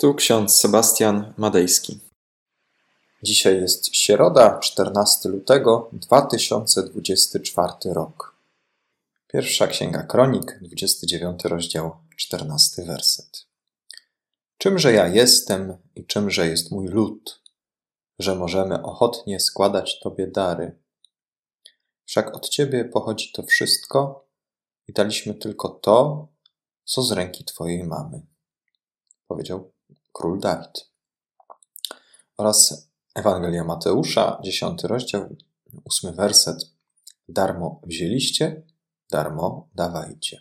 Tu ksiądz Sebastian Madejski. Dzisiaj jest środa, 14 lutego 2024 rok. Pierwsza księga Kronik, 29 rozdział, 14 werset. Czymże ja jestem i czymże jest mój lud, że możemy ochotnie składać Tobie dary. Wszak od Ciebie pochodzi to wszystko i daliśmy tylko to, co z ręki Twojej mamy. Powiedział król Dawid. Oraz Ewangelia Mateusza, 10 rozdział, 8 werset. Darmo wzięliście, darmo dawajcie.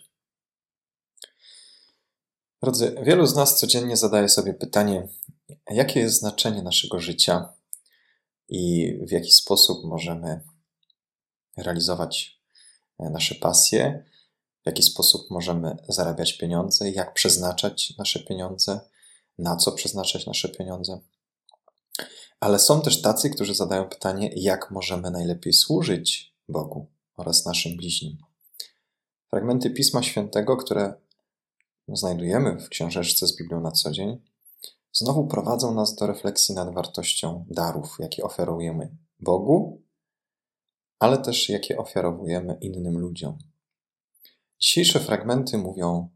Drodzy, wielu z nas codziennie zadaje sobie pytanie, jakie jest znaczenie naszego życia i w jaki sposób możemy realizować nasze pasje, w jaki sposób możemy zarabiać pieniądze, jak przeznaczać nasze pieniądze, na co przeznaczać nasze pieniądze. Ale są też tacy, którzy zadają pytanie, jak możemy najlepiej służyć Bogu oraz naszym bliźnim. Fragmenty Pisma Świętego, które znajdujemy w książeczce z Biblią na co dzień, znowu prowadzą nas do refleksji nad wartością darów, jakie oferujemy Bogu, ale też jakie ofiarowujemy innym ludziom. Dzisiejsze fragmenty mówią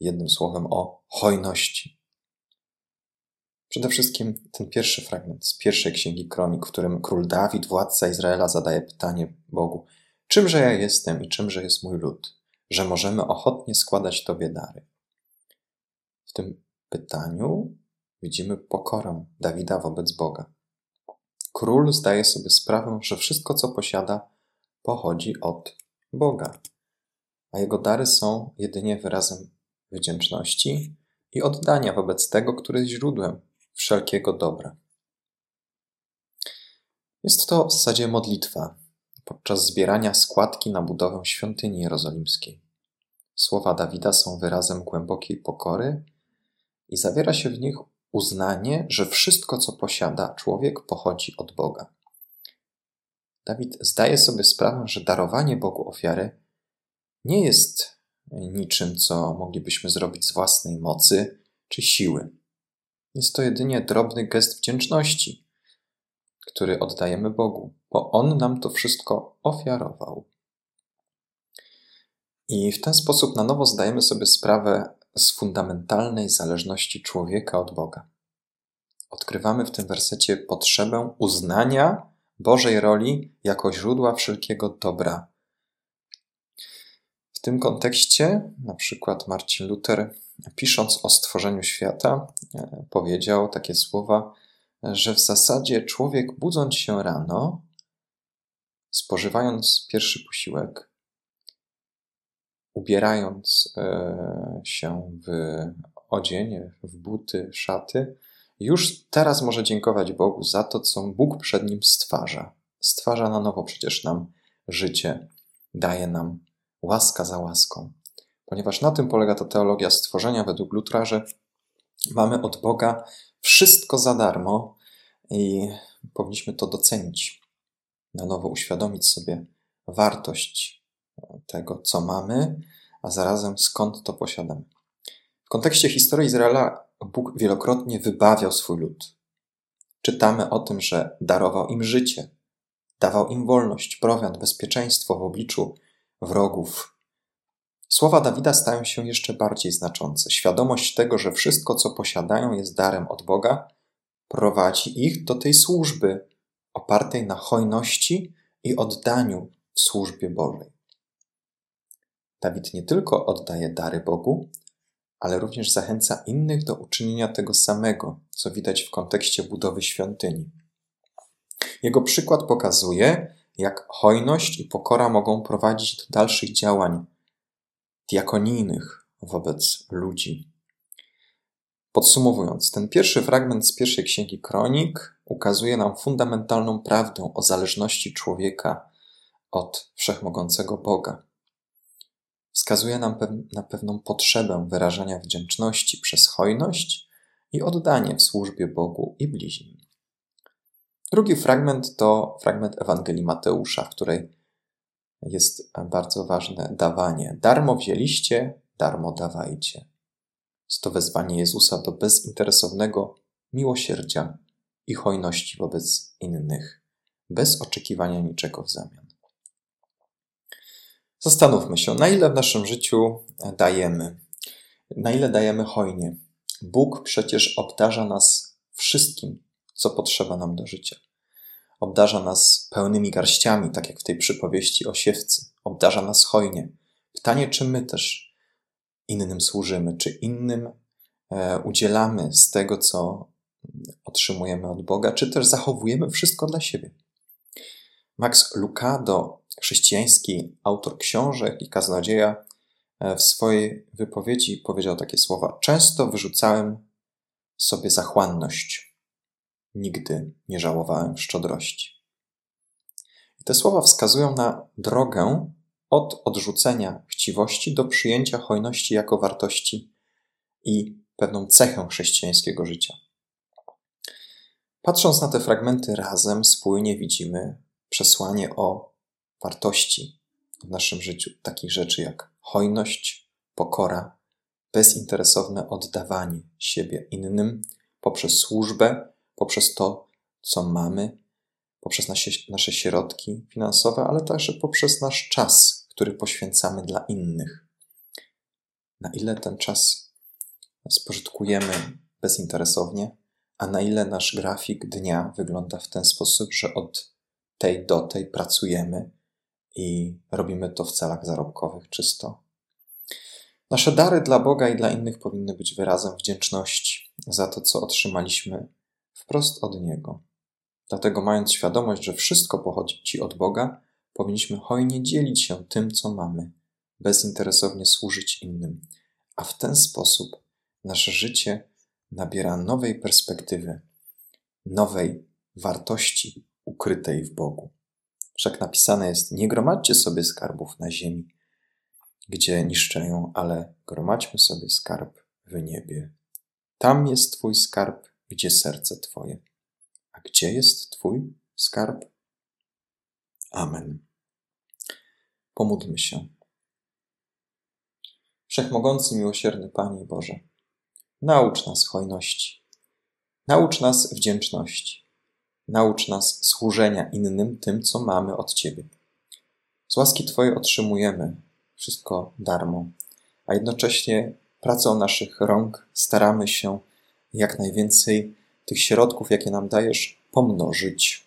jednym słowem o hojności. Przede wszystkim ten pierwszy fragment z pierwszej księgi kronik, w którym król Dawid, władca Izraela, zadaje pytanie Bogu: Czymże ja jestem i czymże jest mój lud, że możemy ochotnie składać Tobie dary? W tym pytaniu widzimy pokorę Dawida wobec Boga. Król zdaje sobie sprawę, że wszystko, co posiada, pochodzi od Boga, a jego dary są jedynie wyrazem wdzięczności i oddania wobec tego, który jest źródłem wszelkiego dobra. Jest to w zasadzie modlitwa podczas zbierania składki na budowę świątyni jerozolimskiej. Słowa Dawida są wyrazem głębokiej pokory i zawiera się w nich uznanie, że wszystko, co posiada człowiek, pochodzi od Boga. Dawid zdaje sobie sprawę, że darowanie Bogu ofiary nie jest niczym, co moglibyśmy zrobić z własnej mocy czy siły. Jest to jedynie drobny gest wdzięczności, który oddajemy Bogu, bo On nam to wszystko ofiarował. I w ten sposób na nowo zdajemy sobie sprawę z fundamentalnej zależności człowieka od Boga. Odkrywamy w tym wersecie potrzebę uznania Bożej roli jako źródła wszelkiego dobra. W tym kontekście, na przykład Marcin Luther pisząc o stworzeniu świata, e, powiedział takie słowa, że w zasadzie człowiek budząc się rano, spożywając pierwszy posiłek, ubierając e, się w odzień, w buty, szaty, już teraz może dziękować Bogu za to, co Bóg przed nim stwarza. Stwarza na nowo przecież nam życie, daje nam łaska za łaską ponieważ na tym polega ta teologia stworzenia według Lutra, że mamy od Boga wszystko za darmo i powinniśmy to docenić, na nowo uświadomić sobie wartość tego, co mamy, a zarazem skąd to posiadamy. W kontekście historii Izraela Bóg wielokrotnie wybawiał swój lud. Czytamy o tym, że darował im życie, dawał im wolność, prowiant, bezpieczeństwo w obliczu wrogów, Słowa Dawida stają się jeszcze bardziej znaczące. Świadomość tego, że wszystko, co posiadają, jest darem od Boga, prowadzi ich do tej służby opartej na hojności i oddaniu w służbie Bożej. Dawid nie tylko oddaje dary Bogu, ale również zachęca innych do uczynienia tego samego, co widać w kontekście budowy świątyni. Jego przykład pokazuje, jak hojność i pokora mogą prowadzić do dalszych działań diakonijnych wobec ludzi. Podsumowując, ten pierwszy fragment z pierwszej księgi Kronik ukazuje nam fundamentalną prawdę o zależności człowieka od wszechmogącego Boga. Wskazuje nam na pewną potrzebę wyrażania wdzięczności przez hojność i oddanie w służbie Bogu i bliźnim. Drugi fragment to fragment Ewangelii Mateusza, w której jest bardzo ważne dawanie. Darmo wzięliście, darmo dawajcie. Jest to wezwanie Jezusa do bezinteresownego miłosierdzia i hojności wobec innych, bez oczekiwania niczego w zamian. Zastanówmy się, na ile w naszym życiu dajemy, na ile dajemy hojnie. Bóg przecież obdarza nas wszystkim, co potrzeba nam do życia. Obdarza nas pełnymi garściami, tak jak w tej przypowieści o siewcy. Obdarza nas hojnie. Pytanie, czy my też innym służymy, czy innym e, udzielamy z tego, co otrzymujemy od Boga, czy też zachowujemy wszystko dla siebie. Max Lucado, chrześcijański autor książek i kaznodzieja, e, w swojej wypowiedzi powiedział takie słowa: Często wyrzucałem sobie zachłanność, nigdy nie żałowałem szczodrości. I te słowa wskazują na drogę od odrzucenia chciwości do przyjęcia hojności jako wartości i pewną cechę chrześcijańskiego życia. Patrząc na te fragmenty razem, spójnie widzimy przesłanie o wartości w naszym życiu, takich rzeczy jak hojność, pokora, bezinteresowne oddawanie siebie innym poprzez służbę, poprzez to, co mamy, poprzez nasze, nasze środki finansowe, ale także poprzez nasz czas, który poświęcamy dla innych. Na ile ten czas spożytkujemy bezinteresownie, a na ile nasz grafik dnia wygląda w ten sposób, że od tej do tej pracujemy i robimy to w celach zarobkowych czysto. Nasze dary dla Boga i dla innych powinny być wyrazem wdzięczności za to, co otrzymaliśmy wprost od Niego. Dlatego, mając świadomość, że wszystko pochodzi Ci od Boga, powinniśmy hojnie dzielić się tym, co mamy, bezinteresownie służyć innym, a w ten sposób nasze życie nabiera nowej perspektywy, nowej wartości ukrytej w Bogu. Wszak napisane jest: Nie gromadźcie sobie skarbów na ziemi, gdzie niszczeją, ale gromadźmy sobie skarb w niebie. Tam jest Twój skarb, gdzie serce Twoje. A gdzie jest Twój skarb? Amen. Pomódlmy się. Wszechmogący, miłosierny Panie Boże, naucz nas hojności, naucz nas wdzięczności, naucz nas służenia innym tym, co mamy od Ciebie. Z łaski Twojej otrzymujemy wszystko darmo, a jednocześnie pracą naszych rąk staramy się jak najwięcej tych środków, jakie nam dajesz, pomnożyć.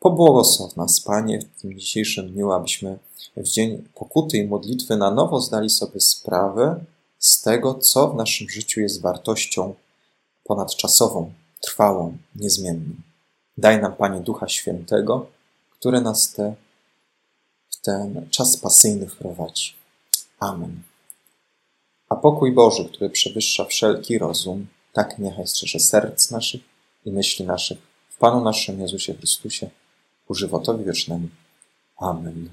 Pobłogosław nas, Panie, w tym dzisiejszym dniu, abyśmy w dzień pokuty i modlitwy na nowo zdali sobie sprawę z tego, co w naszym życiu jest wartością ponadczasową, trwałą, niezmienną. Daj nam, Panie, Ducha Świętego, który nas te, w ten czas pasyjny wprowadzi. Amen. A pokój Boży, który przewyższa wszelki rozum, tak niechaj strzeże serc naszych i myśli naszych w Panu naszym Jezusie Chrystusie, ku żywotowi wiecznemu. Amen.